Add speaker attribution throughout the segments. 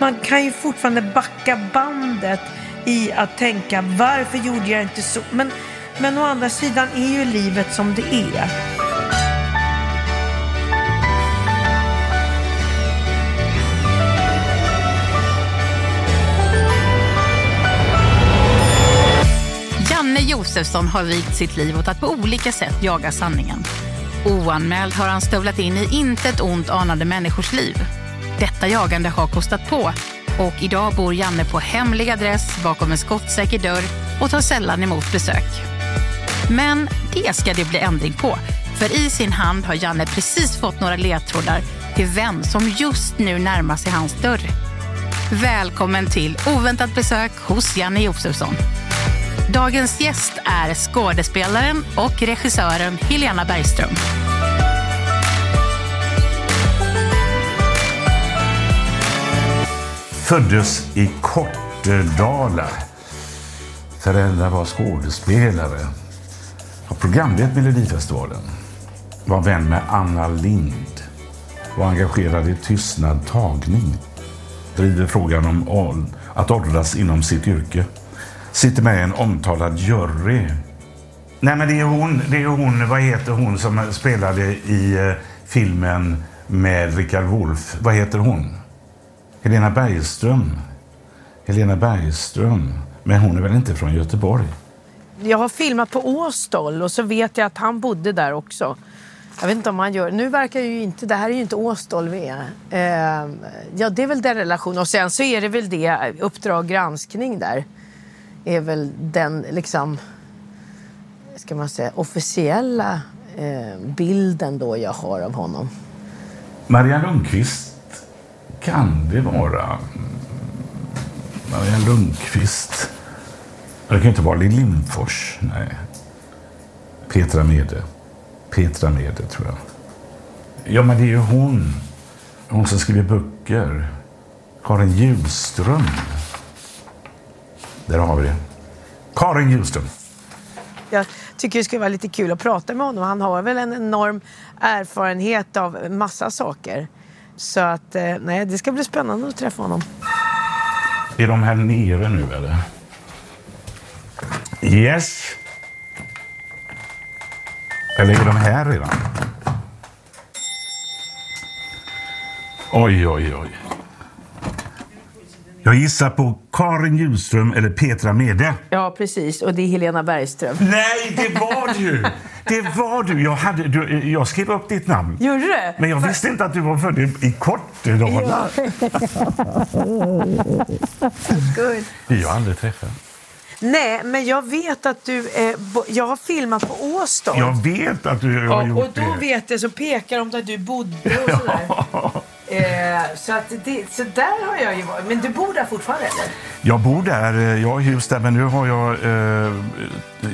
Speaker 1: Man kan ju fortfarande backa bandet i att tänka varför gjorde jag inte så? Men, men å andra sidan är ju livet som det är.
Speaker 2: Janne Josefsson har vigt sitt liv åt att på olika sätt jaga sanningen. Oanmäld har han stövlat in i intet ont anande människors liv. Detta jagande har kostat på och idag bor Janne på hemlig adress bakom en skottsäker dörr och tar sällan emot besök. Men det ska det bli ändring på. För i sin hand har Janne precis fått några ledtrådar till vem som just nu närmar sig hans dörr. Välkommen till oväntat besök hos Janne Josefsson. Dagens gäst är skådespelaren och regissören Helena Bergström.
Speaker 3: Föddes i Kortedala. Föräldrar var skådespelare. Har programlett Melodifestivalen. Var vän med Anna Lind. Var engagerad i Tystnad tagning. Driver frågan om att åldras inom sitt yrke. Sitter med i en omtalad jury. Nej men det är hon, det är hon, vad heter hon som spelade i eh, filmen med Richard Wolff? Vad heter hon? Helena Bergström. Helena Bergström. Men hon är väl inte från Göteborg?
Speaker 1: Jag har filmat på Åstol och så vet jag att han bodde där också. Jag vet inte om han gör... Nu verkar ju inte... Det här är ju inte Åstol vi är. Eh, ja, det är väl den relationen. Och sen så är det väl det Uppdrag granskning där. Är väl den liksom... Ska man säga officiella eh, bilden då jag har av honom.
Speaker 3: Marianne Lundqvist kan det vara. Maria Marianne Lundqvist. Det kan ju inte vara Lill Lindfors. Nej. Petra Mede. Petra Mede, tror jag. Ja, men det är ju hon. Hon som skriver böcker. Karin Hjulström. Där har vi det. Karin Hjulström.
Speaker 1: Jag tycker det skulle vara lite kul att prata med honom. Han har väl en enorm erfarenhet av massa saker. Så att, eh, nej, det ska bli spännande att träffa honom.
Speaker 3: Är de här nere nu, eller? Yes. Eller är de här redan? Oj, oj, oj. Jag gissar på Karin Hjulström eller Petra Mede.
Speaker 1: Ja, precis. Och det är Helena Bergström.
Speaker 3: Nej, det var du! Det var du. Jag, hade, du, jag skrev upp ditt namn.
Speaker 1: Gjorde du?
Speaker 3: Men jag visste inte att du var född i- i Kortedala. Vi har aldrig träffat.
Speaker 1: Nej, men jag vet att du... Eh, bo- jag har filmat på Åstol.
Speaker 3: Jag vet att du har
Speaker 1: och,
Speaker 3: gjort
Speaker 1: och då
Speaker 3: det.
Speaker 1: vet jag så pekar de där du bodde och sådär. Eh, så, att det, så där har jag ju varit. Men du bor där fortfarande eller?
Speaker 3: Jag bor där, eh, jag har hus där, men nu har jag, eh,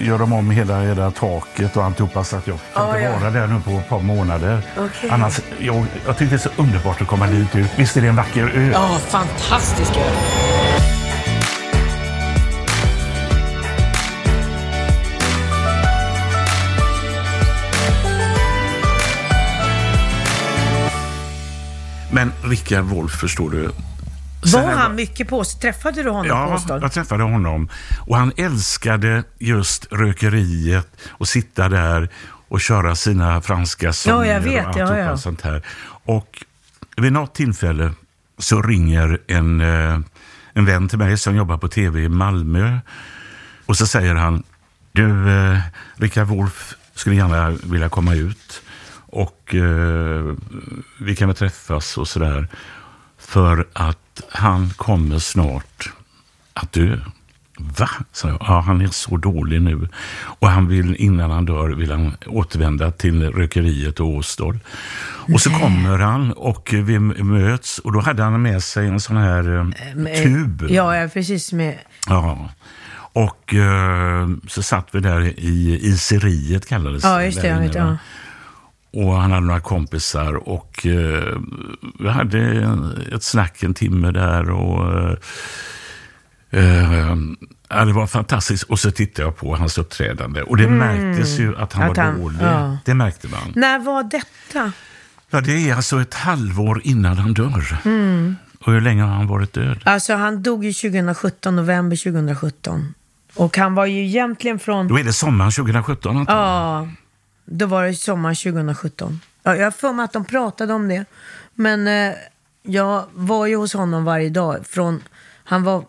Speaker 3: gör de om hela, hela taket och alltihopa så att jag kan
Speaker 1: Ah,
Speaker 3: inte
Speaker 1: ja.
Speaker 3: vara där nu på ett par månader.
Speaker 1: Okej.
Speaker 3: Annars, jag, jag tycker det är så underbart att komma dit ut. Visst är det en vacker ö?
Speaker 1: Ja, fantastisk ö.
Speaker 3: Rickard Wolff, förstår du.
Speaker 1: Var han mycket på? Träffade du honom på
Speaker 3: Ja,
Speaker 1: Åstad?
Speaker 3: jag träffade honom. Och han älskade just rökeriet och sitta där och köra sina franska sånger
Speaker 1: jag vet,
Speaker 3: och
Speaker 1: ja,
Speaker 3: alltihopa
Speaker 1: ja.
Speaker 3: sånt här. Och vid något tillfälle så ringer en, eh, en vän till mig som jobbar på tv i Malmö. Och så säger han, du, eh, Rickard Wolff skulle gärna vilja komma ut. Och eh, vi kan väl träffas och sådär. För att han kommer snart att dö. Va? Så jag, ja, han är så dålig nu. Och han vill, innan han dör, vill han återvända till rökeriet och Åstol. Och så kommer han och vi möts och då hade han med sig en sån här eh, tub.
Speaker 1: Ja, precis. Med...
Speaker 3: Ja. Och eh, så satt vi där i iseriet kallades
Speaker 1: Ja, just det.
Speaker 3: där
Speaker 1: Jag
Speaker 3: inne,
Speaker 1: vet, ja.
Speaker 3: Och han hade några kompisar och eh, vi hade ett snack en timme där och eh, eh, ja, det var fantastiskt. Och så tittade jag på hans uppträdande och det märktes ju att han
Speaker 1: Mm. Att
Speaker 3: var
Speaker 1: han-
Speaker 3: dålig.
Speaker 1: ja.
Speaker 3: Det märkte man.
Speaker 1: När var detta?
Speaker 3: Ja, det är alltså ett halvår innan han dör.
Speaker 1: Mm.
Speaker 3: Och hur länge har han varit död?
Speaker 1: Alltså han dog ju 2017, november 2017. Och han var ju egentligen från...
Speaker 3: Då är det sommaren 2017 antagligen.
Speaker 1: Ja, då var det sommar 2017. Ja, jag har för mig att de pratade om det. Men eh, jag var ju hos honom varje dag. Från, han var,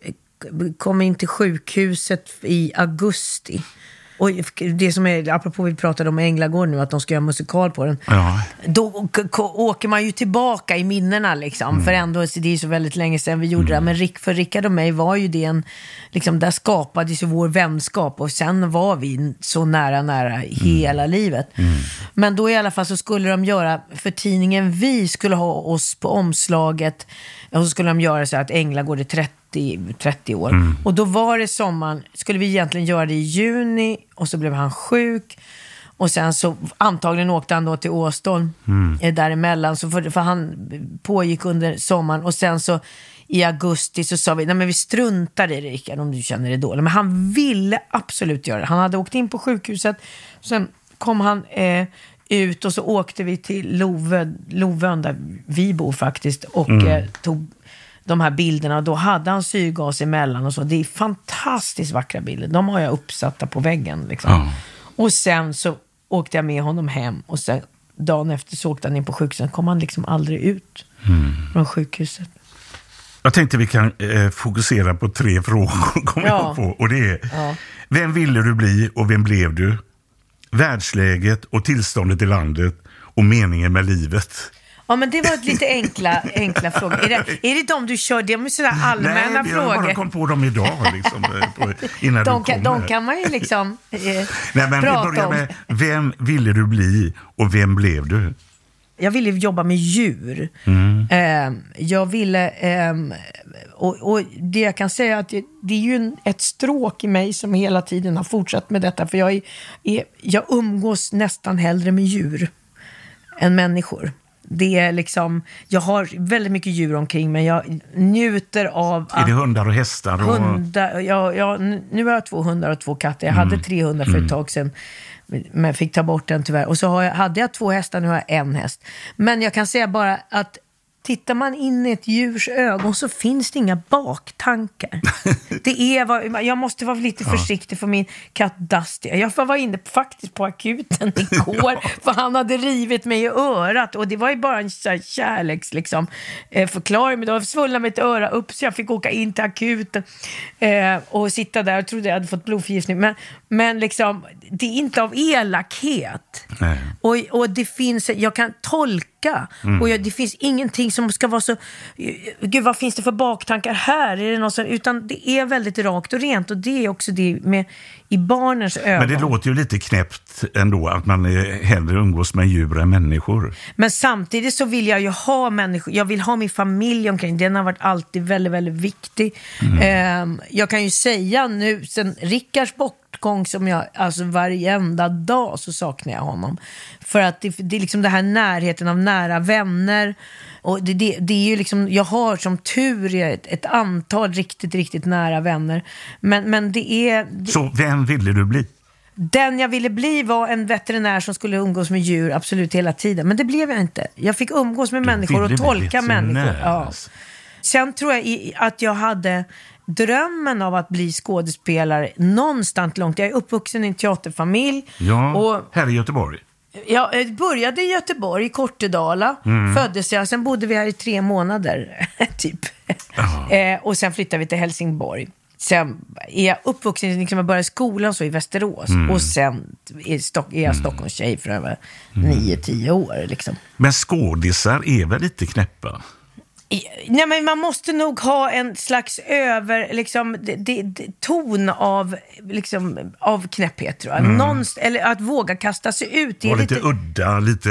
Speaker 1: eh, kom in till sjukhuset i augusti. Och det som är, apropå vi pratade om Änglagård nu, att de ska göra musikal på den.
Speaker 3: Ja.
Speaker 1: Då åker man ju tillbaka i minnena liksom. För ändå, det är ju så väldigt länge sedan vi gjorde det. Men Rick, för Rickard och mig var ju det en, liksom där skapades ju vår vänskap. Och sen var vi så nära, nära hela livet. Men då i alla fall så skulle de göra, för tidningen Vi skulle ha oss på omslaget. Och så skulle de göra så att Änglagård är 30 30 år. Och då var det sommaren, skulle vi egentligen göra det i juni och så blev han sjuk. Och sen så antagligen åkte han då till Åstol eh, däremellan. Så för, för han pågick under sommaren och sen så i augusti så sa vi, nej men vi struntar i det Rickard om du känner dig dålig. Men han ville absolut göra det. Han hade åkt in på sjukhuset, sen kom han eh, ut och så åkte vi till Lovön, Lovön där vi bor faktiskt och eh, tog de här bilderna. Och då hade han syrgas emellan och så. Det är fantastiskt vackra bilder. De har jag uppsatta på väggen. Liksom.
Speaker 3: Ja.
Speaker 1: Och sen så åkte jag med honom hem och sen dagen efter så åkte han in på sjukhuset. kom han liksom aldrig ut från sjukhuset.
Speaker 3: Jag tänkte vi kan eh, fokusera på tre frågor. Kommer
Speaker 1: Ja.
Speaker 3: jag på. Och det är,
Speaker 1: Ja.
Speaker 3: vem ville du bli och vem blev du? Världsläget och tillståndet i landet och meningen med livet.
Speaker 1: Ja, men det var ett lite enkla, enkla frågor. Är det, är det de du kör? Det är sådär allmänna
Speaker 3: Nej, jag
Speaker 1: frågor.
Speaker 3: bara kom på dem idag. Liksom, eh, på, innan
Speaker 1: de,
Speaker 3: du
Speaker 1: kan, de kan man ju liksom eh,
Speaker 3: Nej, men vi
Speaker 1: prata
Speaker 3: börjar
Speaker 1: om.
Speaker 3: med, vem ville du bli och vem blev du?
Speaker 1: jag ville jobba med djur.
Speaker 3: Mm.
Speaker 1: Eh, jag ville, ehm, och, och det jag kan säga är att det, det är ju ett stråk i mig som hela tiden har fortsatt med detta. För jag, är, är, jag umgås nästan hellre med djur än människor. Det är liksom, jag har väldigt mycket djur omkring mig. Jag njuter av
Speaker 3: Är det hundar och hästar? Och,
Speaker 1: Hundar, ja, ja, nu har jag två hundar och två katter. Jag hade tre hundar för ett tag sedan. Men fick ta bort den tyvärr. Och så jag, hade jag två hästar, nu har jag en häst. Men jag kan säga bara att tittar man in i ett djurs ögon så finns det inga baktankar. Det är vad, jag måste vara lite försiktig för min katt Dusty. Jag var inne faktiskt på akuten igår för han hade rivit mig i örat och det var ju bara en så här kärleks liksom, eh, förklaring. Men då svullnade mitt öra upp så jag fick åka in till akuten eh, och sitta där och trodde jag hade fått blodförgiftning. Men, men liksom, det är inte av elakhet.
Speaker 3: Nej.
Speaker 1: Och, och det finns, jag kan tolka och jag, det finns ingenting som ska vara så... Gud, vad finns det för baktankar här? Är det något som, utan det är väldigt rakt och rent och det är också det med i barnens ögon.
Speaker 3: Men det låter ju lite knäppt ändå att man hellre umgås med djur än människor.
Speaker 1: Men samtidigt så vill jag ju ha människor, jag vill ha min familj omkring. Den har varit alltid väldigt, väldigt viktig. Mm. Jag kan ju säga nu, sen Rickards bortgång som jag, alltså varenda dag så saknar jag honom. För att det, det är liksom den här närheten av nära vänner. Och det, det, det, är ju liksom, jag har som tur ett, ett antal riktigt, riktigt nära vänner. Men, men det är... Det,
Speaker 3: så vem ville du bli?
Speaker 1: Den jag ville bli var en veterinär som skulle umgås med djur absolut hela tiden. Men det blev jag inte. Jag fick umgås med du människor och tolka människor. Ja. Sen tror jag att jag hade drömmen av att bli skådespelare någonstans långt. Jag är uppvuxen i en teaterfamilj.
Speaker 3: Ja, och, här i Göteborg.
Speaker 1: Jag började i Göteborg, i Kortedala. Mm. Föddes jag, sen bodde vi här i tre månader, typ. Eh, och sen flyttade vi till Helsingborg. Sen är jag uppvuxen, liksom jag började skolan så i Västerås. Mm. Och sen är, Stock, är jag mm. Stockholmstjej för över mm. nio, tio år. Liksom.
Speaker 3: Men skådisar är väl lite knäppa?
Speaker 1: Nej, men man måste nog ha en slags över, liksom, de, de, ton av, liksom, av knäpphet, tror jag. Mm. Någonst, eller att våga kasta sig ut.
Speaker 3: Det är lite, lite udda, lite...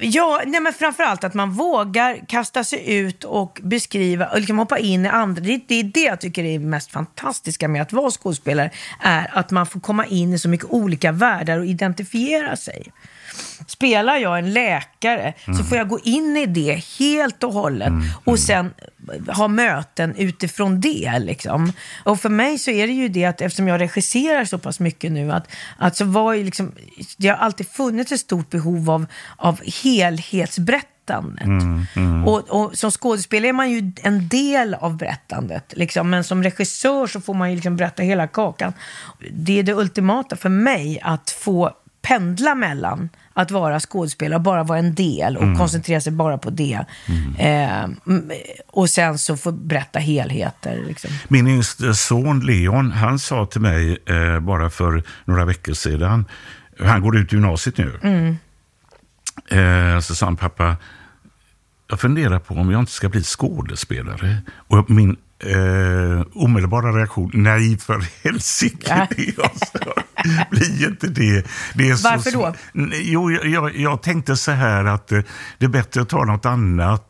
Speaker 1: Ja, nej men framförallt att man vågar kasta sig ut och beskriva och liksom hoppa in i andra. Det, det är det jag tycker är mest fantastiska med att vara skådespelare. Är att man får komma in i så mycket olika världar och identifiera sig. Spelar jag en läkare mm. så får jag gå in i det helt och hållet mm. och sen ha möten utifrån det. Liksom. Och för mig så är det ju det att eftersom jag regisserar så pass mycket nu att, att så var ju liksom, det har alltid funnits ett stort behov av, av helhetsberättelse Mm, mm. Och, och, som skådespelare är man ju en del av berättandet. Liksom. Men som regissör så får man ju liksom berätta hela kakan. Det är det ultimata för mig, att få pendla mellan att vara skådespelare och bara vara en del och mm. koncentrera sig bara på det. Mm. Eh, och sen så få berätta helheter. Liksom.
Speaker 3: Min yngste son Leon, han sa till mig eh, bara för några veckor sedan, han går ut gymnasiet nu. Mm. Eh, så sa han, pappa, jag funderar på om jag inte ska bli skådespelare. Och min eh, omedelbara reaktion, nej för helsike. Ja. blir inte det. det är
Speaker 1: Varför
Speaker 3: så,
Speaker 1: då?
Speaker 3: Jo, jag, jag tänkte så här att eh, det är bättre att ta något annat.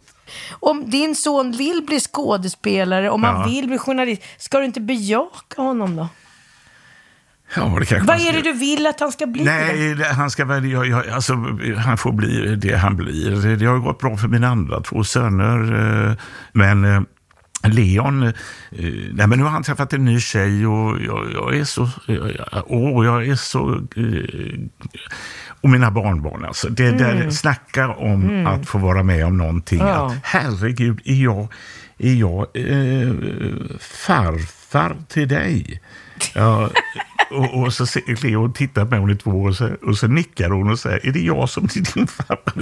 Speaker 1: Om din son vill bli skådespelare, om ja. han vill bli journalist, ska du inte bejaka honom då?
Speaker 3: Ja, det kanske
Speaker 1: Vad är det du vill att han ska bli?
Speaker 3: Nej, det, han ska väl, jag, jag, alltså, han får bli det han blir. Det, det har gått bra för mina andra två söner. Eh, men eh, Leon, eh, nej men nu har han träffat en ny tjej och jag, jag är så, åh, jag är så, eh, och mina barnbarn alltså. Det mm. där snackar om mm. att få vara med om någonting. Ja. Att, herregud, är jag, är jag eh, farfar till dig? Ja, och, och så ser Leo tittar på mig två och så, och så nickar hon och säger, är det jag som är din farfar?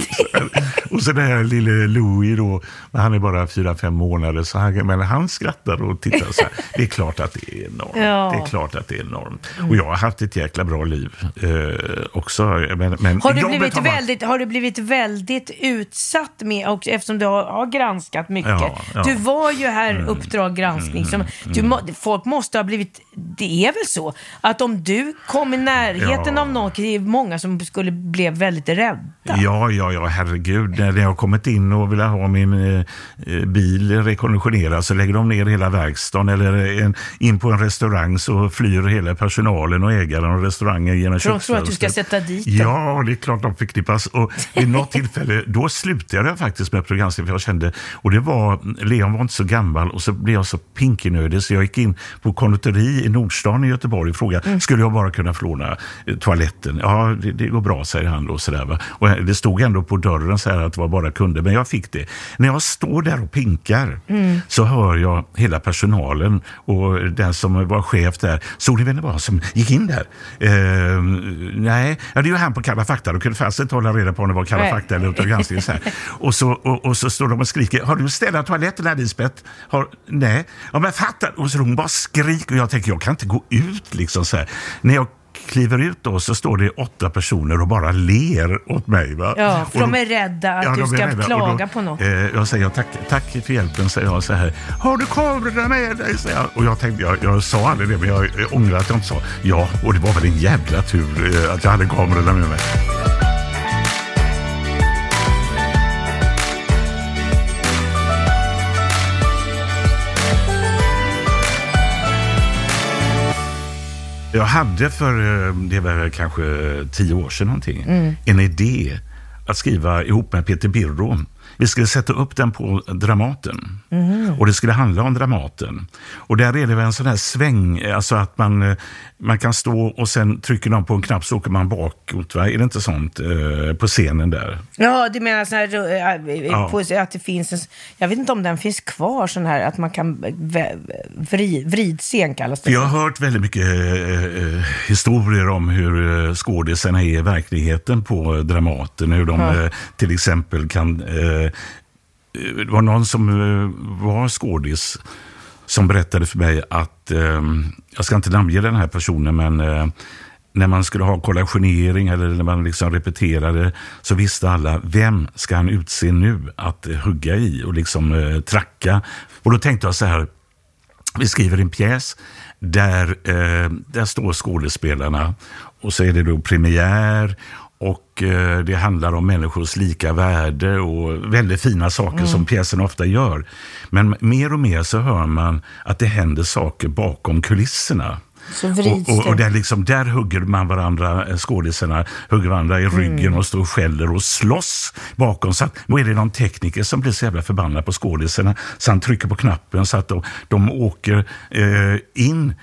Speaker 3: och så den här lille Louis då, han är bara fyra, fem månader, så han, men han skrattar och tittar så här. Det är klart att det är enormt. Ja. Det är klart att det är enormt. Och jag har haft ett jäkla bra liv eh, också. Men, men
Speaker 1: har, du blivit väldigt, har du blivit väldigt utsatt med, och, eftersom du har, har granskat mycket? Ja, ja. Du var ju här mm. Uppdrag granskning. Som, mm. du, folk måste ha blivit, det är väl så, att att om du kom i närheten ja. av någon, det är många som skulle bli väldigt rädda.
Speaker 3: Ja, ja, ja, herregud. När jag har kommit in och vill ha min eh, bil rekonditionerad så lägger de ner hela verkstaden eller en, in på en restaurang så flyr hela personalen och ägaren och restaurangen genom
Speaker 1: köksfönstret. De tror att du ska sätta dit dem.
Speaker 3: Ja, det är klart de förknippas. Och vid något tillfälle, då slutade jag faktiskt med programskrivning för jag kände, och det var, Leon var inte så gammal och så blev jag så pinkenödig så jag gick in på konditori i Nordstan i Göteborg och frågade. Skulle jag bara kunna låna eh, toaletten? Ja, det, det, går bra, säger han då. Sådär, va? Och det stod ändå på dörren så här att det var bara kunder, men jag fick det. När jag står där och pinkar mm. så hör jag hela personalen och den som var chef där. Såg ni vem det var som gick in där? Eh, nej, ja, det är ju han på Kalla fakta. Då kunde fast inte hålla reda på om det var Kalla fakta eller Uppdrag granskning. Så här. Och, så, och, och, så står de och skriker, har du städat toaletterna Lisbeth? Har, nej, ja men fatta! Och så hon bara skriker och jag tänker, jag kan inte gå ut liksom så här. När jag kliver ut då så står det åtta personer och bara ler åt mig. Va?
Speaker 1: Ja, för
Speaker 3: och
Speaker 1: de är rädda att du
Speaker 3: de är
Speaker 1: ska klaga
Speaker 3: då,
Speaker 1: på något.
Speaker 3: Eh, jag säger tack, tack för hjälpen, säger jag så här. Har du kamerorna med dig? Säger jag. Och jag tänkte, jag, jag sa aldrig det, men jag ångrar att jag inte sa ja. Och det var väl en jävla tur eh, att jag hade kamerorna med mig. Jag hade för, eh, det var kanske tio år sedan någonting, en idé att skriva ihop med Peter Birro. Vi skulle sätta upp den på Dramaten. Och det skulle handla om Dramaten. Och där är det väl en sån här sväng, alltså att man, eh, man kan stå och sen trycker någon på en knapp så åker man bakåt. Va? Är det inte sånt eh, på scenen där?
Speaker 1: Ja, du menar så här, äh,
Speaker 3: Ja.
Speaker 1: att det finns en, jag vet inte om den finns kvar sån här, att man kan, vri, vridscen kallas det.
Speaker 3: Jag har hört väldigt mycket eh, eh, historier om hur eh, skådisarna är i verkligheten på eh, Dramaten. Hur de eh, till exempel kan... Eh, eh, Eh, det var någon som eh, var skådis som berättade för mig att, eh, jag ska inte namnge den här personen, men eh, när man skulle ha kollationering eller när man liksom repeterade så visste alla vem ska han utse nu att hugga i och liksom eh, tracka. Och då tänkte jag så här, vi skriver en pjäs där, eh, där står skådespelarna och så är det då premiär och eh, det handlar om människors lika värde och väldigt fina saker som pjäsen ofta gör. Men mer och mer så hör man att det händer saker bakom kulisserna. Och, och, och där, liksom, där hugger man varandra, eh, skådisarna hugger varandra i ryggen och står och skäller och slåss bakom. Så att, då är det någon tekniker som blir så jävla förbannad på skådisarna så han trycker på knappen så att de, de åker eh, in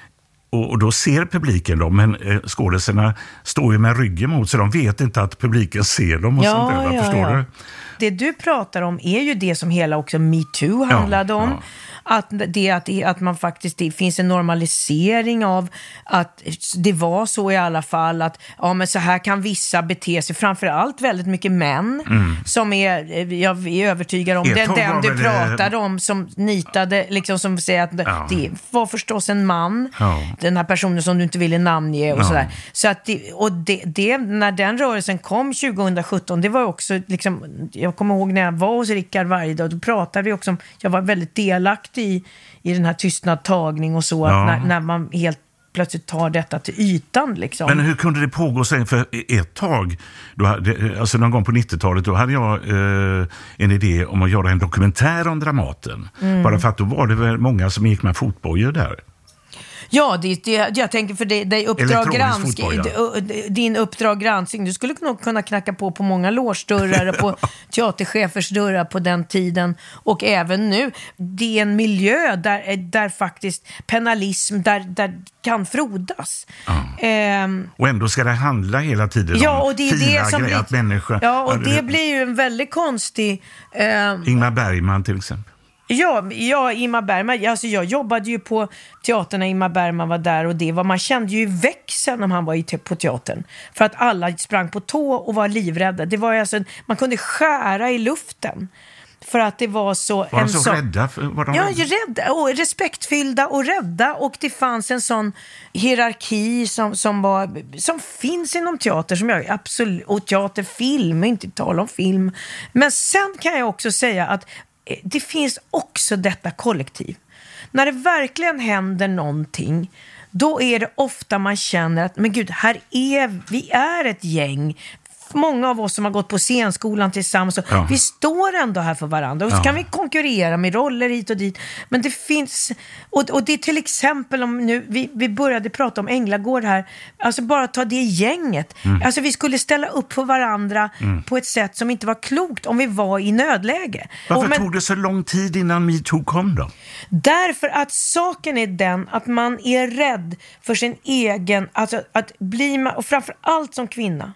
Speaker 3: och, och då ser publiken dem, men eh, skådisarna står ju med ryggen mot så de vet inte att publiken ser dem. och sånt där, va? Förstår du?
Speaker 1: Det du pratar om är ju det som hela också metoo handlade om.
Speaker 3: ja.
Speaker 1: Att, det, att, det, att man faktiskt, det finns en normalisering av att det var så i alla fall att ja, men så här kan vissa bete sig, framförallt väldigt mycket män som är, eh, jag är övertygad om,
Speaker 3: Ett
Speaker 1: den, du
Speaker 3: det-
Speaker 1: pratade om som nitade, liksom som säger att
Speaker 3: Ja.
Speaker 1: det var förstås en man,
Speaker 3: Ja.
Speaker 1: den här personen som du inte ville namnge och
Speaker 3: Ja.
Speaker 1: sådär. Så att det, och det, det, när den rörelsen kom 2017, det var också, liksom, jag kommer ihåg när jag var hos Rickard varje dag, då pratade vi också om, jag var väldigt delaktig i, i den här tystnadtagning och så,
Speaker 3: Ja.
Speaker 1: att när, när man helt plötsligt tar detta till ytan liksom.
Speaker 3: Men hur kunde det pågå sen? För ett tag, då hade, alltså någon gång på 90-talet, då hade jag eh, en idé om att göra en dokumentär om Dramaten.
Speaker 1: Mm.
Speaker 3: Bara för att då var det väl många som gick med fotbojor där.
Speaker 1: Ja, det, det, jag tänker för det uppdrag
Speaker 3: fotboja.
Speaker 1: det- din uppdrag granskning, du skulle nog kunna knacka på på många logebdörrar och på teaterchefers dörrar på den tiden och även nu. Det är en miljö där, där faktiskt penalism, där, där kan frodas. Ehm,
Speaker 3: Och ändå ska det handla hela tiden
Speaker 1: ja,
Speaker 3: om
Speaker 1: och det är
Speaker 3: fina
Speaker 1: det som
Speaker 3: grejer, att människor...
Speaker 1: Ja, och det blir ju en väldigt konstig... ehm,
Speaker 3: Ingmar Bergman till exempel.
Speaker 1: Ja, ja Ingmar Bergman. Alltså jag jobbade ju på teatern när Ingmar Bergman var där och det var, man kände ju växeln om han var i, på teatern. För att alla sprang på tå och var livrädda. Det var alltså, man kunde skära i luften. För att det var så...
Speaker 3: Var de så
Speaker 1: sån-
Speaker 3: rädda? Var de
Speaker 1: Ja,
Speaker 3: rädda?
Speaker 1: och respektfyllda och rädda. Och det fanns en sån hierarki som, som, var, som finns inom teater, som jag absolut, och teaterfilm, inte tala om film. Men sen kan jag också säga att Eh, det finns också detta kollektiv. När det verkligen händer någonting, då är det ofta man känner att men gud, här är vi är ett gäng. Många av oss som har gått på scenskolan tillsammans,
Speaker 3: Ja.
Speaker 1: vi står ändå här för varandra. Och så
Speaker 3: Ja.
Speaker 1: kan vi konkurrera med roller hit och dit. Men det finns, och, och det är till exempel om nu, vi, vi började prata om Änglagård här, alltså bara ta det gänget.
Speaker 3: Mm.
Speaker 1: Alltså vi skulle ställa upp för varandra på ett sätt som inte var klokt om vi var i nödläge.
Speaker 3: Varför
Speaker 1: men-
Speaker 3: tog det så lång tid innan metoo kom då?
Speaker 1: Därför att saken är den att man är rädd för sin egen, alltså att bli, och framför allt som kvinna,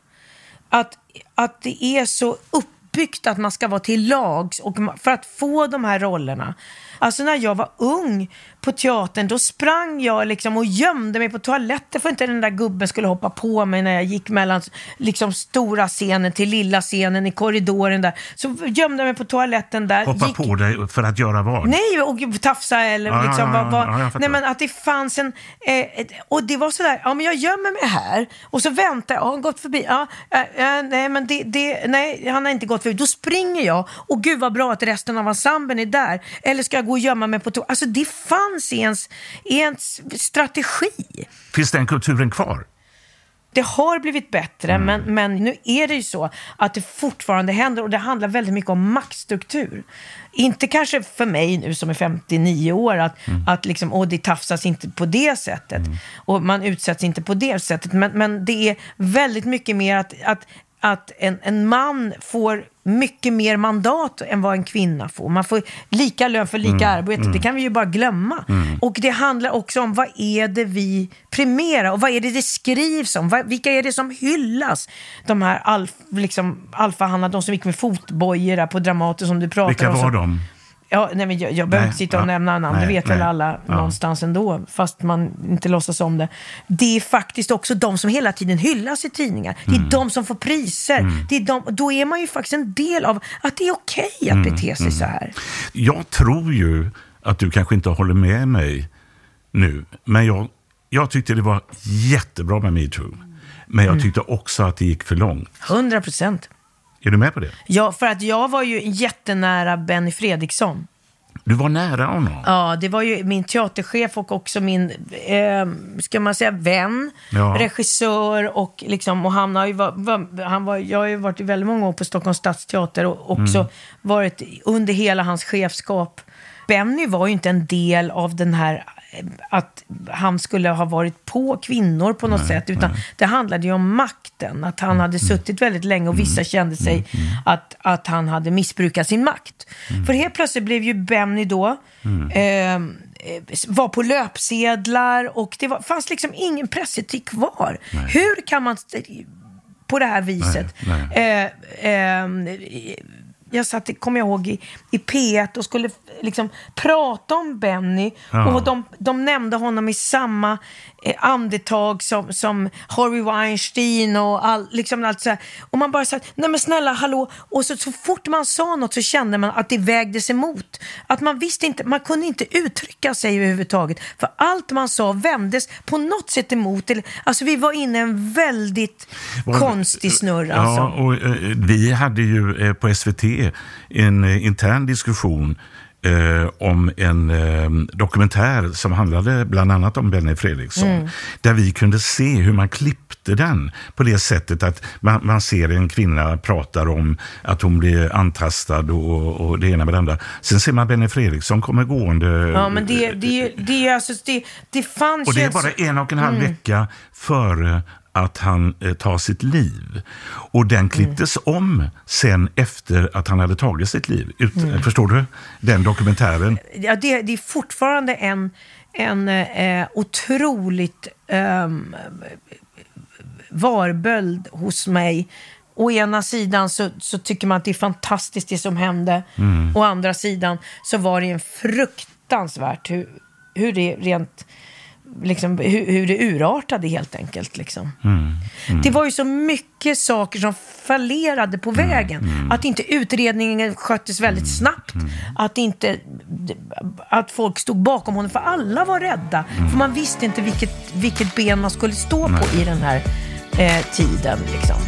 Speaker 1: att, att det är så uppbyggt att man ska vara till lags och för att få de här rollerna. Alltså när jag var ung på teatern, då sprang jag liksom och gömde mig på toaletten för att inte den där gubben skulle hoppa på mig när jag gick mellan liksom, stora scenen till lilla scenen i korridoren där. Så gömde jag mig på toaletten där.
Speaker 3: Hoppa
Speaker 1: gick...
Speaker 3: på dig för att göra vad?
Speaker 1: Nej, och tafsa eller
Speaker 3: Ja,
Speaker 1: liksom.
Speaker 3: ja,
Speaker 1: vad- vad-
Speaker 3: ja,
Speaker 1: nej, men att det fanns en... Eh, och det var sådär, ja men jag gömmer mig här och så väntar jag, har han gått förbi? Ja, eh, nej men det, det, nej han har inte gått förbi. Då springer jag och gud vad bra att resten av ensemblen är där. Eller ska jag gå och gömma mig på toa? Alltså det fanns i ens, i ens strategi.
Speaker 3: Finns den kulturen kvar?
Speaker 1: Det har blivit bättre, men, men nu är det ju så att det fortfarande händer och det handlar väldigt mycket om maktstruktur. Inte kanske för mig nu som är 59 år att, att liksom, åh, det tafsas inte på det sättet och man utsätts inte på det sättet. Men, men det är väldigt mycket mer att, att, att en, en man får mycket mer mandat än vad en kvinna får. Man får lika lön för lika arbete. Det kan vi ju bara glömma. Och det handlar också om vad är det vi premierar och vad är det det skrivs om? Vad, vilka är det som hyllas? De här alf, liksom, alfahannar, de som gick med fotbojor på Dramaten som du pratar
Speaker 3: Vilka
Speaker 1: om.
Speaker 3: var
Speaker 1: som-
Speaker 3: de?
Speaker 1: Ja, nej, men jag, jag behöver inte sitta och
Speaker 3: ja.
Speaker 1: nämna namn, det
Speaker 3: Nej,
Speaker 1: vet väl
Speaker 3: nej.
Speaker 1: alla
Speaker 3: Ja.
Speaker 1: någonstans ändå, fast man inte låtsas om det. Det är faktiskt också de som hela tiden hyllas i tidningar. Det är
Speaker 3: Mm.
Speaker 1: de som får priser. Det är de, då är man ju faktiskt en del av att det är okej att
Speaker 3: Mm,
Speaker 1: bete sig så här.
Speaker 3: Jag tror ju att du kanske inte håller med mig nu, men jag, jag tyckte det var jättebra med metoo. Men
Speaker 1: Mm.
Speaker 3: jag tyckte också att det gick för långt.
Speaker 1: 100 procent.
Speaker 3: Är du med på det?
Speaker 1: Ja, för att jag var ju jättenära Benny Fredriksson.
Speaker 3: Du var nära honom.
Speaker 1: Ja, det var ju min teaterchef och också min, eh, ska man säga, vän,
Speaker 3: Ja.
Speaker 1: regissör och liksom, och han har ju var, han var, jag har ju varit i väldigt många år på Stockholms stadsteater och också
Speaker 3: Mm.
Speaker 1: varit under hela hans chefskap. Benny var ju inte en del av den här att han skulle ha varit på kvinnor på något sätt, utan det handlade ju om makten. Att han hade suttit väldigt länge och vissa kände sig att, att han hade missbrukat sin makt. För helt plötsligt blev ju Benny då, eh, eh, var på löpsedlar och det var, fanns liksom ingen pressetik kvar. Hur kan man på det här viset?
Speaker 3: Nej,
Speaker 1: Eh, ehm, jag satt, kommer jag ihåg, i, i P1 och skulle liksom prata om Benny.
Speaker 3: Ja.
Speaker 1: Och de, de nämnde honom i samma andetag som, som Harvey Weinstein och all, liksom allt så här. Och man bara sa, nej men snälla, hallå. Och så, så fort man sa något så kände man att det vägdes emot. Att man visste inte, man kunde inte uttrycka sig överhuvudtaget. För allt man sa vändes på något sätt emot. Alltså vi var inne i en väldigt
Speaker 3: Var-
Speaker 1: konstig snurr alltså.
Speaker 3: Ja, och eh, vi hade ju eh, på SVT en eh, intern diskussion eh, om en eh, dokumentär som handlade bland annat om Benny Fredriksson.
Speaker 1: Mm.
Speaker 3: Där vi kunde se hur man klippte den på det sättet att man, man ser en kvinna pratar om att hon blir antastad och, och det ena med det andra. Sen ser man Benny Fredriksson kommer gående.
Speaker 1: Ja, men det, det, det, alltså, det, det fanns
Speaker 3: Och det är bara en och en halv
Speaker 1: Mm.
Speaker 3: vecka före att han eh, tar sitt liv. Och den klipptes
Speaker 1: Mm.
Speaker 3: om sen efter att han hade tagit sitt liv. Ut,
Speaker 1: Mm.
Speaker 3: Förstår du? Den dokumentären.
Speaker 1: ja, det, det är fortfarande en, en eh, otroligt ehm, varböld hos mig. Å ena sidan så, så tycker man att det är fantastiskt det som hände.
Speaker 3: Mm.
Speaker 1: Å andra sidan så var det en fruktansvärt hur, hur det rent liksom, hur, hur det urartade helt enkelt. Liksom. Det var ju så mycket saker som fallerade på vägen. Att inte utredningen sköttes väldigt snabbt. Att inte att folk stod bakom honom, för alla var rädda. För man visste inte vilket, vilket ben man skulle stå på i den här eh, tiden. Liksom.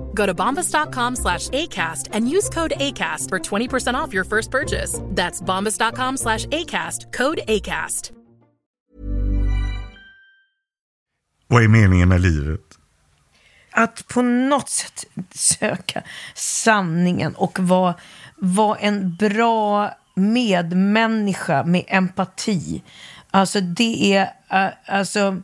Speaker 4: Go to bombas.com slash ACAST and use code ACAST for 20% off your first purchase. That's bombas.com slash ACAST, code ACAST.
Speaker 3: Vad är meningen med livet?
Speaker 1: Att på något sätt söka sanningen och vara, vara en bra medmänniska med empati. Alltså det är, uh, alltså...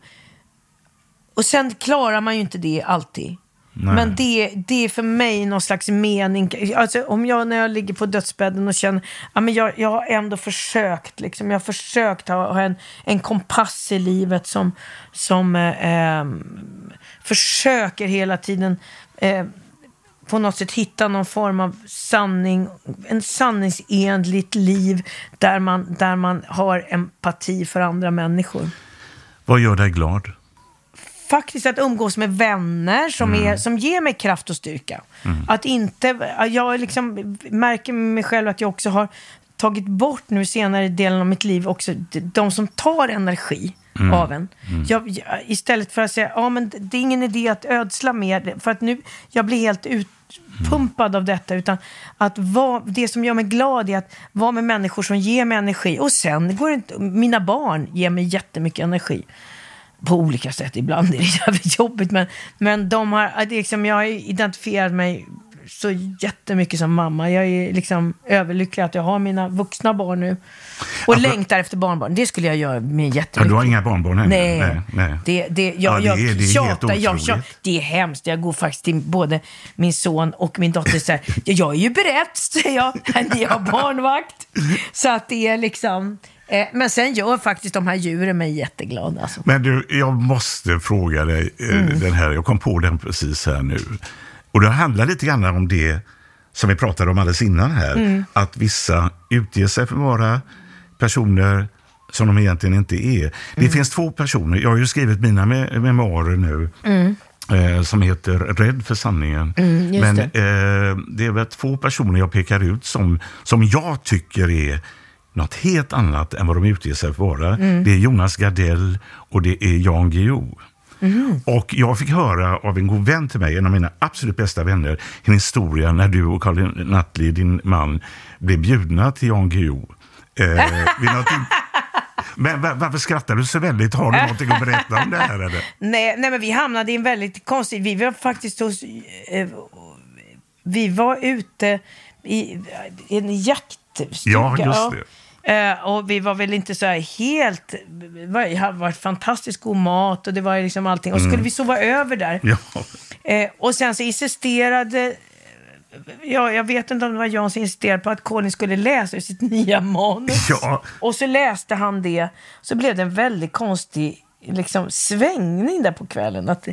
Speaker 1: Och sen klarar man ju inte det alltid.
Speaker 3: Nej.
Speaker 1: Men det, det är för mig någon slags mening. Alltså, om jag när jag ligger på dödsbädden och känner ja, men jag, jag har ändå försökt. Liksom, jag har försökt ha, ha en, en kompass i livet som, som eh, försöker hela tiden eh, på något sätt hitta någon form av sanning, en sanningsenligt liv där man, där man har empati för andra människor
Speaker 3: Vad gör dig glad?
Speaker 1: Faktiskt att umgås med vänner som,
Speaker 3: Mm.
Speaker 1: är, som ger mig kraft och styrka. Att inte, jag liksom märker mig själv att jag också har tagit bort nu senare delen av mitt liv också de, som tar energi
Speaker 3: Mm.
Speaker 1: av en. Jag, jag, istället för att säga, ja men det är ingen idé att ödsla mer, för att nu, jag blir helt utpumpad av detta, utan att vara, det som gör mig glad är att vara med människor som ger mig energi. Och sen går det inte, mina barn ger mig jättemycket energi på olika sätt. Ibland är det jävligt jobbigt, men, men de har, liksom, jag har identifierat mig så jättemycket som mamma. Jag är liksom överlycklig att jag har mina vuxna barn nu. Och
Speaker 3: Alltså-
Speaker 1: längtar efter barnbarn. Det skulle jag göra med
Speaker 3: Ja,
Speaker 1: jättemycket.
Speaker 3: du har inga barnbarn ännu?
Speaker 1: Nej,
Speaker 3: nej, nej.
Speaker 1: Det, det, jag,
Speaker 3: Ja, det
Speaker 1: jag
Speaker 3: är- det är
Speaker 1: tjatar,
Speaker 3: helt
Speaker 1: jag
Speaker 3: otroligt.
Speaker 1: tjatar. Det är hemskt. Jag går faktiskt till både min son och min dotter så här, "Ja, jag är ju beredd, säger jag, när jag har barnvakt. Så att det är liksom... Eh, men sen gör faktiskt de här djuren mig jätteglad. Alltså.
Speaker 3: Men du, jag måste fråga dig, eh,
Speaker 1: Mm.
Speaker 3: den här, jag kom på den precis här nu. Och det handlar lite grann om det som vi pratade om alldeles innan här.
Speaker 1: Mm.
Speaker 3: Att vissa utger sig för att vara personer som de egentligen inte är. Det
Speaker 1: Mm.
Speaker 3: finns två personer, jag har ju skrivit mina me memoarer nu. Eh, som heter Rädd för sanningen.
Speaker 1: Mm,
Speaker 3: Men
Speaker 1: det.
Speaker 3: eh, det är väl två personer jag pekar ut som, som jag tycker är något helt annat än vad de utger sig för att vara.
Speaker 1: Mm.
Speaker 3: Det är Jonas Gardell och det är Jan Guillou.
Speaker 1: Mm.
Speaker 3: Och jag fick höra av en god vän till mig, en av mina absolut bästa vänner, en historia när du och Karin Nattli, din man, blev bjudna till Jan Guillou. Eh, Men va- varför skrattar du så väldigt? Har du någonting att berätta om det här? Eller?
Speaker 1: Nej, nej, men vi hamnade i en väldigt konstig... Vi var faktiskt hos... Eh, vi var ute i, i en jaktstuga.
Speaker 3: Ja, just det.
Speaker 1: Eh, och vi var väl inte så här helt... Det hade varit fantastiskt god mat och det var liksom allting. Och så skulle vi sova över där.
Speaker 3: Ja.
Speaker 1: Eh, och sen så insisterade... Ja, jag vet inte om det var Jan som insisterade på att Colin skulle läsa sitt nya manus.
Speaker 3: Ja.
Speaker 1: Och så läste han det. Så blev det en väldigt konstig liksom, svängning där på kvällen. Att,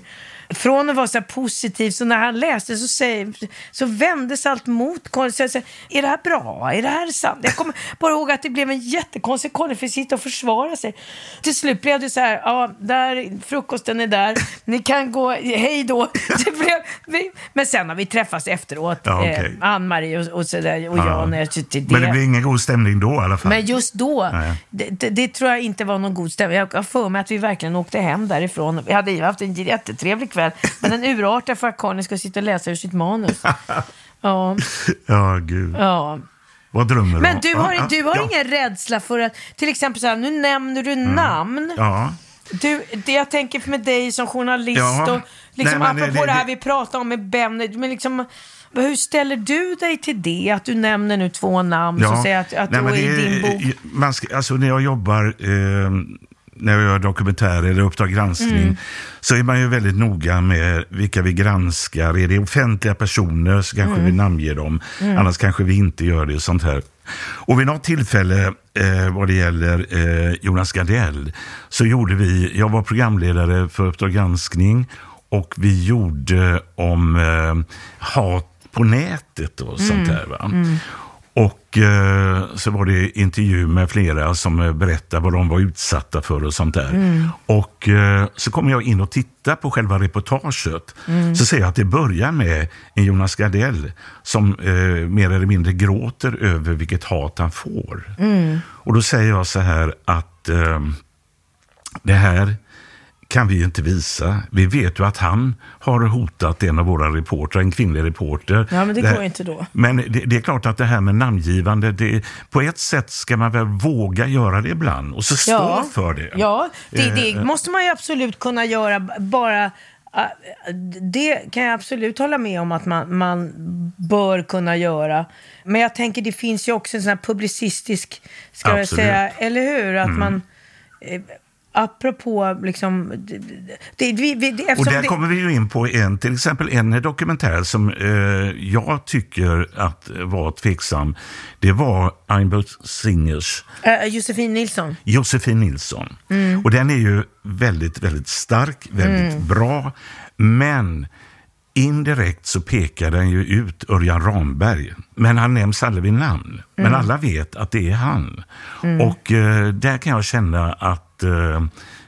Speaker 1: från att vara så positiv, så när han läste så, säger, så vändes allt mot Colin. Så jag säger, är det här bra? Är det här sant? Jag kommer bara ihåg att det blev en jättekonstig Colin fick sitta och försvara sig. Till slut blev det så här, ja, där, frukosten är där, ni kan gå, hej då. Blev, men sen har vi träffats efteråt,
Speaker 3: Ja, okej.
Speaker 1: eh, Ann-Marie och, och, så där, och
Speaker 3: Ja.
Speaker 1: jag. När jag, det,
Speaker 3: Men det blir ingen god stämning då i alla fall?
Speaker 1: men just då,
Speaker 3: Nej.
Speaker 1: det, det, det tror jag inte var någon god stämning. Jag har för mig att vi verkligen åkte hem därifrån. Vi hade haft en jättetrevlig kväll, men den urartade för att Karin skulle sitta och läsa ur sitt manus. Ja,
Speaker 3: Ja, gud.
Speaker 1: ja.
Speaker 3: Vad drömmer du
Speaker 1: Men du har,
Speaker 3: Ja,
Speaker 1: du har
Speaker 3: ja.
Speaker 1: ingen rädsla för att, till exempel så här, nu nämner du namn.
Speaker 3: Ja.
Speaker 1: Du, det jag tänker med dig som journalist
Speaker 3: Ja.
Speaker 1: och liksom
Speaker 3: Nej, men
Speaker 1: apropå
Speaker 3: det-
Speaker 1: det, här vi pratade om med Bennet, men liksom hur ställer du dig till det? Att du nämner nu två namn som säger att, att
Speaker 3: Nej,
Speaker 1: då
Speaker 3: men
Speaker 1: i din bok...
Speaker 3: Man ska, alltså när jag jobbar, eh, när jag gör dokumentärer eller Uppdrag granskning,
Speaker 1: Mm.
Speaker 3: så är man ju väldigt noga med vilka vi granskar. Är det offentliga personer så kanske
Speaker 1: Mm.
Speaker 3: vi namnger dem,
Speaker 1: Mm.
Speaker 3: annars kanske vi inte gör det. sånt här. Och vid något tillfälle eh, vad det gäller eh, Jonas Gardell så gjorde vi, jag var programledare för Uppdrag granskning och vi gjorde om eh, hat på nätet och sånt
Speaker 5: Mm.
Speaker 3: där. Va? Och eh, så var det intervju med flera som eh, berättade vad de var utsatta för och sånt där.
Speaker 5: Mm.
Speaker 3: Och eh, så kommer jag in och tittar på själva reportaget.
Speaker 5: Mm.
Speaker 3: Så ser jag att det börjar med en Jonas Gardell som eh, mer eller mindre gråter över vilket hat han får.
Speaker 5: Mm.
Speaker 3: Och då säger jag så här att eh, det här kan vi ju inte visa. Vi vet ju att han har hotat en av våra reportrar, en kvinnlig reporter.
Speaker 1: Ja, men det går inte då.
Speaker 3: Men det, det är klart att det här med namngivande, det, på ett sätt ska man väl våga göra det ibland och så stå
Speaker 1: Ja.
Speaker 3: för det.
Speaker 1: Ja, det, det
Speaker 3: Eh,
Speaker 1: måste man ju absolut kunna göra. Bara, äh, det kan jag absolut hålla med om att man, man bör kunna göra. Men jag tänker det finns ju också en sån här publicistisk, ska jag
Speaker 3: Absolut.
Speaker 1: säga, eller hur? Att
Speaker 3: Mm.
Speaker 1: man, eh, apropå liksom, det, vi, vi, det,
Speaker 3: Och där
Speaker 1: det,
Speaker 3: kommer vi ju in på en, till exempel en dokumentär som eh, jag tycker att var tveksam. Det var Einbert Singers
Speaker 1: äh, Josefin Nilsson.
Speaker 3: Josefin Nilsson.
Speaker 1: Mm.
Speaker 3: Och den är ju väldigt, väldigt stark, väldigt
Speaker 1: Mm.
Speaker 3: bra. Men indirekt så pekar den ju ut Örjan Ramberg. Men han nämns aldrig vid namn. Men
Speaker 5: Mm.
Speaker 3: alla vet att det är han.
Speaker 5: Mm.
Speaker 3: Och eh, där kan jag känna att eh,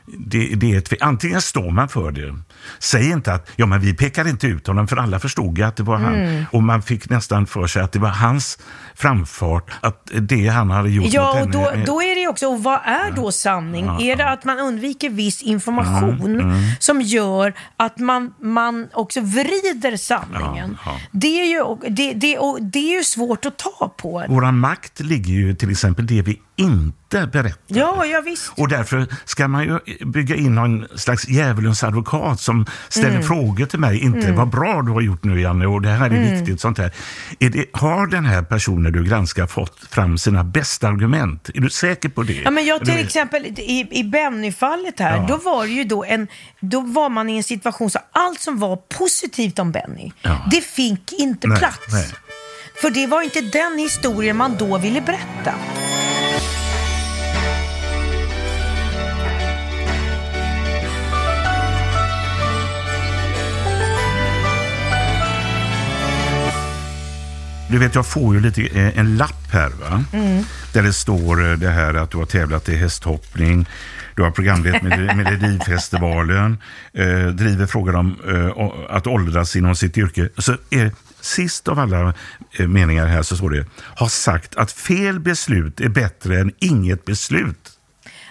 Speaker 3: det, det är ett, antingen står man för det. Säg inte att ja, men vi pekar inte ut honom för alla förstod ju att det var han.
Speaker 1: Mm.
Speaker 3: Och man fick nästan för sig att det var hans framfart, att det han hade gjort mot
Speaker 1: Ja, och
Speaker 3: henne.
Speaker 1: då,
Speaker 3: eh,
Speaker 1: då är det också, och vad är då sanning?
Speaker 3: Ja,
Speaker 1: är det att man undviker viss information
Speaker 3: Mm, mm.
Speaker 1: som gör att man, man också vrider sanningen?
Speaker 3: Ja, ja.
Speaker 1: Det, är ju, det, det, och det är ju svårt att ta på.
Speaker 3: Våran makt ligger ju till exempel det vi inte berättar.
Speaker 1: Ja, ja visst.
Speaker 3: Och därför ska man ju bygga in någon slags djävulens advokat som ställer
Speaker 1: Mm.
Speaker 3: frågor till mig. Inte
Speaker 1: Mm.
Speaker 3: vad bra du har gjort nu Janne och det här är
Speaker 1: Mm.
Speaker 3: viktigt. sånt här. Är det, har den här personen du granskar fått fram sina bästa argument? Är du säker på det?
Speaker 1: Ja, men jag
Speaker 3: Du
Speaker 1: till
Speaker 3: vet-
Speaker 1: exempel i, i Benny-fallet här,
Speaker 3: Ja.
Speaker 1: då var ju då en, då var man i en situation så allt som var positivt om Benny,
Speaker 3: Ja.
Speaker 1: det fick inte
Speaker 3: Nej,
Speaker 1: plats.
Speaker 3: nej.
Speaker 1: För det var inte den historien man då ville berätta.
Speaker 3: Du vet, jag får ju lite, eh, en lapp här va?
Speaker 1: Mm.
Speaker 3: Där det står eh, det här att du har tävlat i hästhoppning, du har programlett med Melodifestivalen, eh, driver frågan om eh, att åldras inom sitt yrke. Så är, sist av alla eh, meningar här så står det, har sagt att fel beslut är bättre än inget beslut.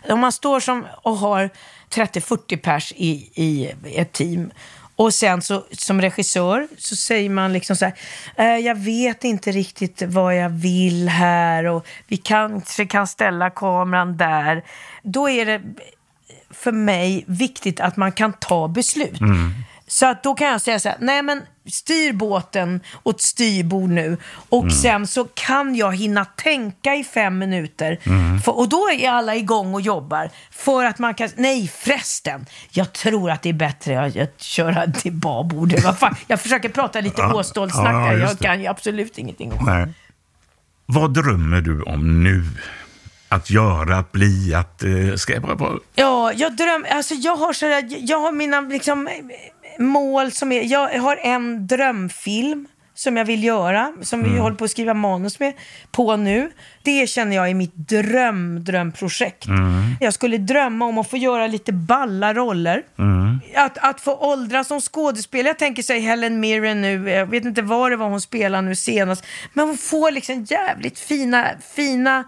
Speaker 1: Om man står som och har 30-40 pers i, i ett team och sen så, som regissör så säger man liksom så här, eh, jag vet inte riktigt vad jag vill här och vi kanske kan ställa kameran där. Då är det för mig viktigt att man kan ta beslut. Så att då kan jag säga så här, nej men styr båten åt styrbord nu och
Speaker 5: Mm.
Speaker 1: sen så kan jag hinna tänka i fem minuter.
Speaker 5: Mm.
Speaker 1: För, och då är alla igång och jobbar. För att man kan, nej förresten, jag tror att det är bättre att, att köra till fan, jag försöker prata lite
Speaker 3: Ja,
Speaker 1: åstålsnack
Speaker 3: ja,
Speaker 1: jag
Speaker 3: det.
Speaker 1: kan ju absolut ingenting om
Speaker 3: Nej. Vad drömmer du om nu? Att göra, att bli, att... Eh, bara... bara
Speaker 1: Ja, jag drömmer, alltså jag har sådär, jag har mina liksom, mål som är, jag har en drömfilm som jag vill göra, som vi
Speaker 5: Mm.
Speaker 1: håller på att skriva manus med, på nu. Det känner jag är mitt dröm, drömprojekt.
Speaker 5: Mm.
Speaker 1: Jag skulle drömma om att få göra lite balla roller.
Speaker 5: Mm.
Speaker 1: Att, att få åldras som skådespelare, jag tänker sig Helen Mirren nu, jag vet inte vad det var hon spelade nu senast, men hon får liksom jävligt fina, fina eh,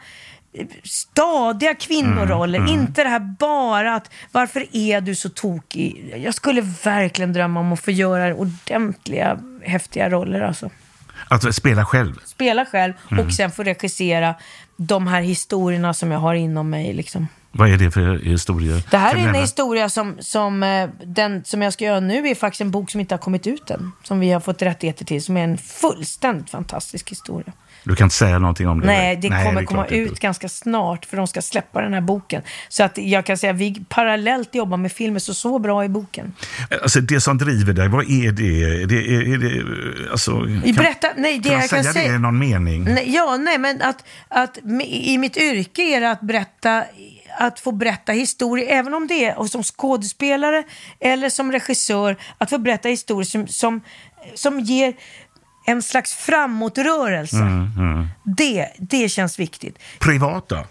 Speaker 1: stadiga kvinnoroller.
Speaker 3: Mm, mm.
Speaker 1: Inte det här bara att varför är du så tokig? Jag skulle verkligen drömma om att få göra ordentliga, häftiga roller alltså.
Speaker 3: Att spela själv.
Speaker 1: Spela själv
Speaker 3: Mm.
Speaker 1: och sen få regissera de här historierna som jag har inom mig liksom.
Speaker 3: Vad är det för historia?
Speaker 1: Det här är en historia som, som eh, den som jag ska göra nu är faktiskt en bok som inte har kommit ut än. Som vi har fått rättigheter till, som är en fullständigt fantastisk historia.
Speaker 3: Du kan inte säga någonting om det?
Speaker 1: Nej, det kommer
Speaker 3: är
Speaker 1: komma
Speaker 3: klart inte.
Speaker 1: ut ganska snart för de ska släppa den här boken. Så att jag kan säga vi parallellt jobbar med filmer, så så bra i boken.
Speaker 3: Alltså det som driver dig, vad är det? Är det, är, är det alltså, kan,
Speaker 1: Berätta, nej, det
Speaker 3: kan man
Speaker 1: jag kan
Speaker 3: säga
Speaker 1: säga...
Speaker 3: det i någon mening?
Speaker 1: Nej, ja, nej, men att, att i mitt yrke är det att berätta att få berätta historier, även om det är och som skådespelare eller som regissör, att få berätta historier som, som, som ger en slags framåtrörelse.
Speaker 3: Mm,
Speaker 1: Det, det känns viktigt.
Speaker 3: Privata?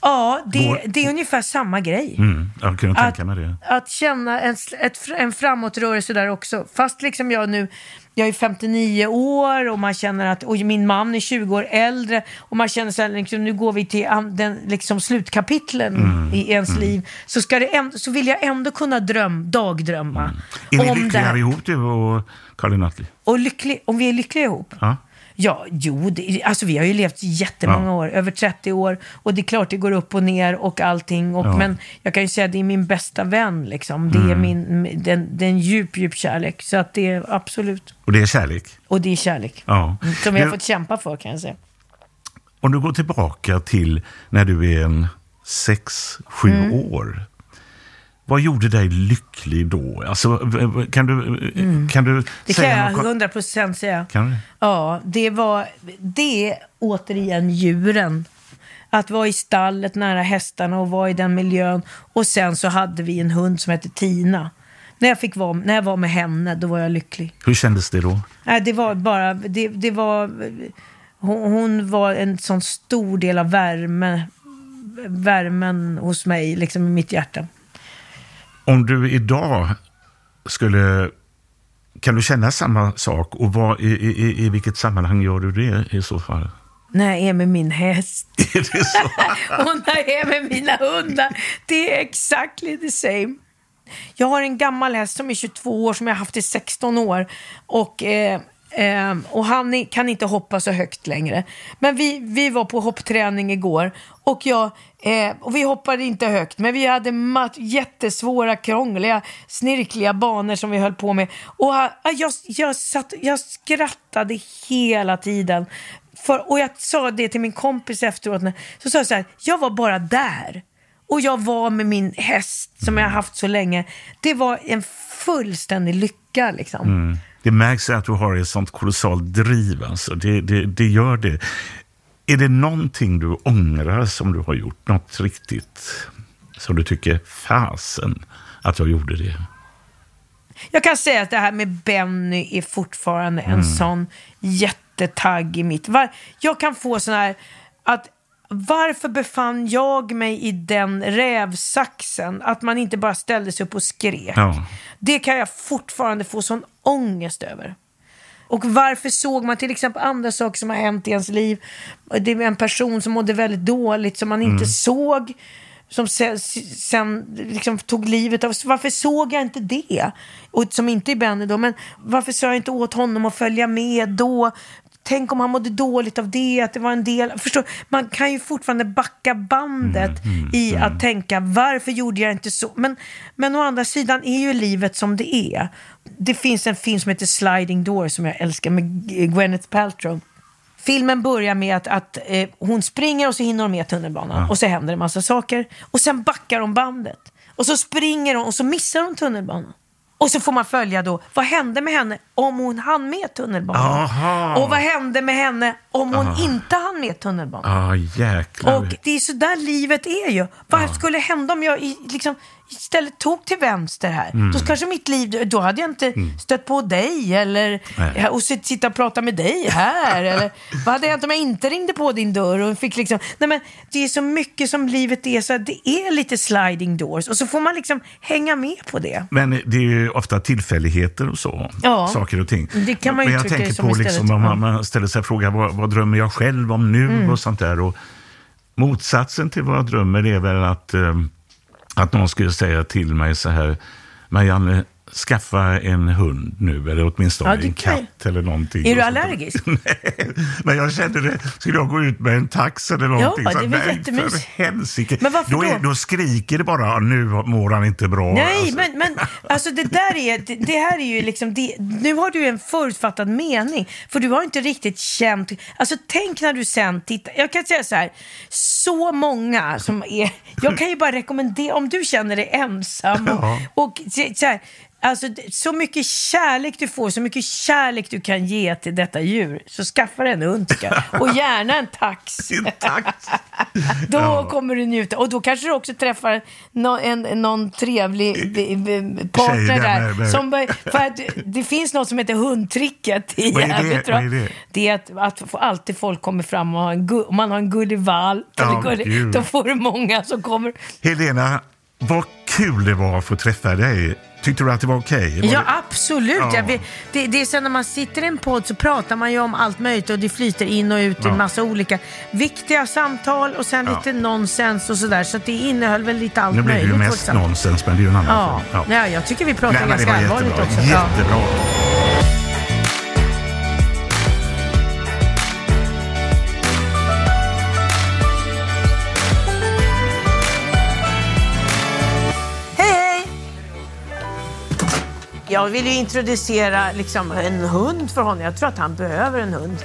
Speaker 1: Ja, det,
Speaker 3: Vår-
Speaker 1: det är ungefär samma grej.
Speaker 3: Mm, jag kunde tänka
Speaker 1: Att,
Speaker 3: mig det.
Speaker 1: att känna en, ett, en framåtrörelse där också. Fast liksom jag nu, jag är 59 år och man känner att, och min man är 20 år äldre och man känner så här, liksom, nu går vi till den, liksom, slutkapitlen
Speaker 3: Mm,
Speaker 1: i ens liv. Så, ska det så vill jag ändå kunna dröm, dagdrömma.
Speaker 3: Mm. Är ni
Speaker 1: om det
Speaker 3: lyckliga ihop du och Karin Nutley?
Speaker 1: Och lycklig, om vi är lyckliga ihop.
Speaker 3: Ja.
Speaker 1: Ja, jo, det, alltså vi har ju levt jättemånga
Speaker 3: Ja.
Speaker 1: år, över 30 år. Och det är klart det går upp och ner och allting. Och,
Speaker 3: Ja.
Speaker 1: Men jag kan ju säga att det är min bästa vän. Liksom. Det, är
Speaker 3: Mm.
Speaker 1: min, den, det är en djup, djup kärlek. Så att det är absolut.
Speaker 3: Och det är kärlek?
Speaker 1: Och det är kärlek.
Speaker 3: Ja.
Speaker 1: Som vi har fått kämpa för kan jag säga.
Speaker 3: Om du går tillbaka till när du är en sex, sju
Speaker 1: Mm.
Speaker 3: år. Vad gjorde dig lycklig då? Alltså, kan du, kan du
Speaker 1: Mm. Det kan
Speaker 3: säga
Speaker 1: jag
Speaker 3: något-
Speaker 1: 100 procent säga.
Speaker 3: Kan du?
Speaker 1: Ja, det var det är återigen djuren. Att vara i stallet nära hästarna och vara i den miljön. Och sen så hade vi en hund som hette Tina. När jag, fick vara, när jag var med henne, då var jag lycklig.
Speaker 3: Hur kändes det då?
Speaker 1: Nej, det var bara, det, det var, hon, hon var en sån stor del av värme, värmen hos mig, liksom i mitt hjärta.
Speaker 3: Om du idag skulle... Kan du känna samma sak? Och vad, i, i, I vilket sammanhang gör du det i så fall?
Speaker 1: När jag är med min häst.
Speaker 3: Är det så?
Speaker 1: och när jag är med mina hundar. Det är exactly the same. Jag har en gammal häst som är 22 år, som jag har haft i 16 år. Och, eh, eh, och han kan inte hoppa så högt längre. Men vi, vi var på hoppträning igår och, jag, eh, och vi hoppade inte högt. Men vi hade mat, jättesvåra, krångliga, snirkliga banor som vi höll på med. Och han, jag, jag, satt, jag skrattade hela tiden. För, och jag sa det till min kompis efteråt. Så sa jag så här, jag var bara där. Och jag var med min häst som jag har haft så länge. Det var en fullständig lycka liksom.
Speaker 3: Mm. Det märks att du har ett sånt kolossalt driv. Alltså. Det, det, det gör det. Är det någonting du ångrar som du har gjort? Något riktigt som du tycker, fasen att jag gjorde det?
Speaker 1: Jag kan säga att det här med Benny är fortfarande en
Speaker 3: Mm.
Speaker 1: sån jättetagg i mitt... Var, jag kan få sån här att varför befann jag mig i den rävsaxen? Att man inte bara ställde sig upp och skrek.
Speaker 3: Ja.
Speaker 1: Det kan jag fortfarande få sån ångest över. Och varför såg man till exempel andra saker som har hänt i ens liv? Det är en person som mådde väldigt dåligt som man inte
Speaker 5: Mm.
Speaker 1: såg. Som sen, sen liksom tog livet av Varför såg jag inte det? Och som inte är Benny då, men varför sa jag inte åt honom att följa med då? Tänk om han mådde dåligt av det, att det var en del... Förstår, man kan ju fortfarande backa bandet
Speaker 5: Mm,
Speaker 1: i att tänka varför gjorde jag inte så? Men, men å andra sidan är ju livet som det är. Det finns en film som heter Sliding Door som jag älskar med Gwyneth Paltrow. Filmen börjar med att, att eh, hon springer och så hinner hon med tunnelbanan.
Speaker 5: Ja.
Speaker 1: Och så händer det massa saker. Och sen backar hon bandet. Och så springer hon och så missar hon tunnelbanan. Och så får man följa då, vad hände med henne om hon hann med tunnelbanan?
Speaker 3: Aha.
Speaker 1: Och vad hände med henne om hon
Speaker 3: Aha.
Speaker 1: inte hann med tunnelbanan?
Speaker 3: Ah, jäklar.
Speaker 1: Och det är så där livet är ju. Vad skulle hända om jag liksom, istället tog till vänster här?
Speaker 5: Mm.
Speaker 1: Då kanske mitt liv, då hade jag inte stött på dig eller
Speaker 5: Nej.
Speaker 1: och sit- sitta och prata med dig här. eller vad hade hänt om jag inte ringde på din dörr och fick liksom, nej men det är så mycket som livet är så det är lite sliding doors och så får man liksom hänga med på det.
Speaker 3: Men det är ju ofta tillfälligheter och så.
Speaker 1: Ja.
Speaker 3: Saker och ting.
Speaker 1: Det kan man ju
Speaker 3: Men jag tänker på liksom, om man, man ställer sig frågan vad, vad drömmer jag själv om nu
Speaker 1: Mm.
Speaker 3: och sånt där. Och motsatsen till vad jag drömmer är väl att, eh, att någon skulle säga till mig så här, Marianne, skaffa en hund nu, eller åtminstone
Speaker 1: Ja,
Speaker 3: en katt eller någonting.
Speaker 1: Är du allergisk?
Speaker 3: Nej, men jag kände det. Skulle jag gå ut med en tax eller någonting?
Speaker 1: Ja, det är väl jättemysigt.
Speaker 3: för helsike.
Speaker 1: Men varför
Speaker 3: då, är,
Speaker 1: då?
Speaker 3: då skriker det bara, nu mår han inte bra.
Speaker 1: Nej,
Speaker 3: Alltså,
Speaker 1: men, men alltså det där är, det, det här är ju liksom, det, nu har du en förutfattad mening. För du har inte riktigt känt, alltså tänk när du sen tittar, jag kan säga så här, så många som är, jag kan ju bara rekommendera, om du känner dig ensam och,
Speaker 3: Ja.
Speaker 1: och så så här, Alltså, så mycket kärlek du får, så mycket kärlek du kan ge till detta djur, så skaffa dig en hund. Och gärna en tax.
Speaker 3: En tax.
Speaker 1: Då
Speaker 3: Ja.
Speaker 1: kommer du njuta. Och då kanske du också träffar nå- en, någon trevlig eh, partner
Speaker 3: Tjej där
Speaker 1: Som, för att det finns något som heter hundtricket i? Gävle, tror jag.
Speaker 3: Det?
Speaker 1: Det är att, att alltid folk kommer fram och har en, om man har en gullivalp,
Speaker 3: Ja,
Speaker 1: eller gulli,
Speaker 3: gud.
Speaker 1: då får du många som kommer.
Speaker 3: Helena, vad kul det var att få träffa dig. Tyckte du att det var okej? Var
Speaker 1: Ja,
Speaker 3: det-
Speaker 1: absolut.
Speaker 3: Ja.
Speaker 1: Jag vet, det, det är så när man sitter i en podd så pratar man ju om allt möjligt och det flyter in och ut i
Speaker 3: Ja.
Speaker 1: en massa olika viktiga samtal och sen
Speaker 3: Ja.
Speaker 1: lite nonsens och sådär. Så det innehöll väl lite allt
Speaker 3: Nu blir det
Speaker 1: möjligt.
Speaker 3: ju mest nonsens, men det är ju en annan
Speaker 1: Ja.
Speaker 3: fråga.
Speaker 1: Ja. jag tycker vi pratar
Speaker 3: Nej,
Speaker 1: ganska
Speaker 3: var
Speaker 1: allvarligt
Speaker 3: jättebra.
Speaker 1: också. Ja.
Speaker 3: Jättebra.
Speaker 1: Hej, Jag vill ju introducera liksom en hund för honom. Jag tror att han behöver en hund.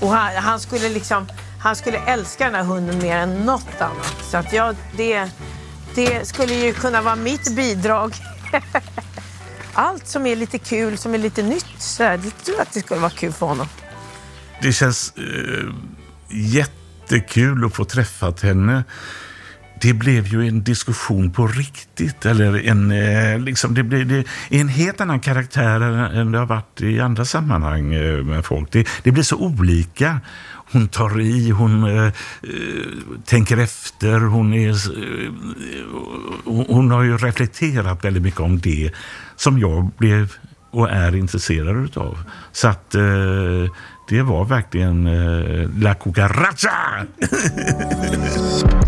Speaker 1: Och han, han skulle liksom, han skulle älska den här hunden mer än något annat. Så att jag, det, det skulle ju kunna vara mitt bidrag. Allt som är lite kul, som är lite nytt, så här, det tror jag att det skulle vara kul för honom.
Speaker 3: Det känns eh, jättekul att få träffa henne. Det blev ju en diskussion på riktigt. Eller en, eh, liksom, det blev det, är en helt annan karaktär än, det har varit i andra sammanhang eh, med folk. Det, det blir så olika. Hon tar i, hon eh, eh tänker efter, hon, är, eh, hon, har ju reflekterat väldigt mycket om det som jag blev och är intresserad utav. Så att eh, det var verkligen eh, La Cucaracha!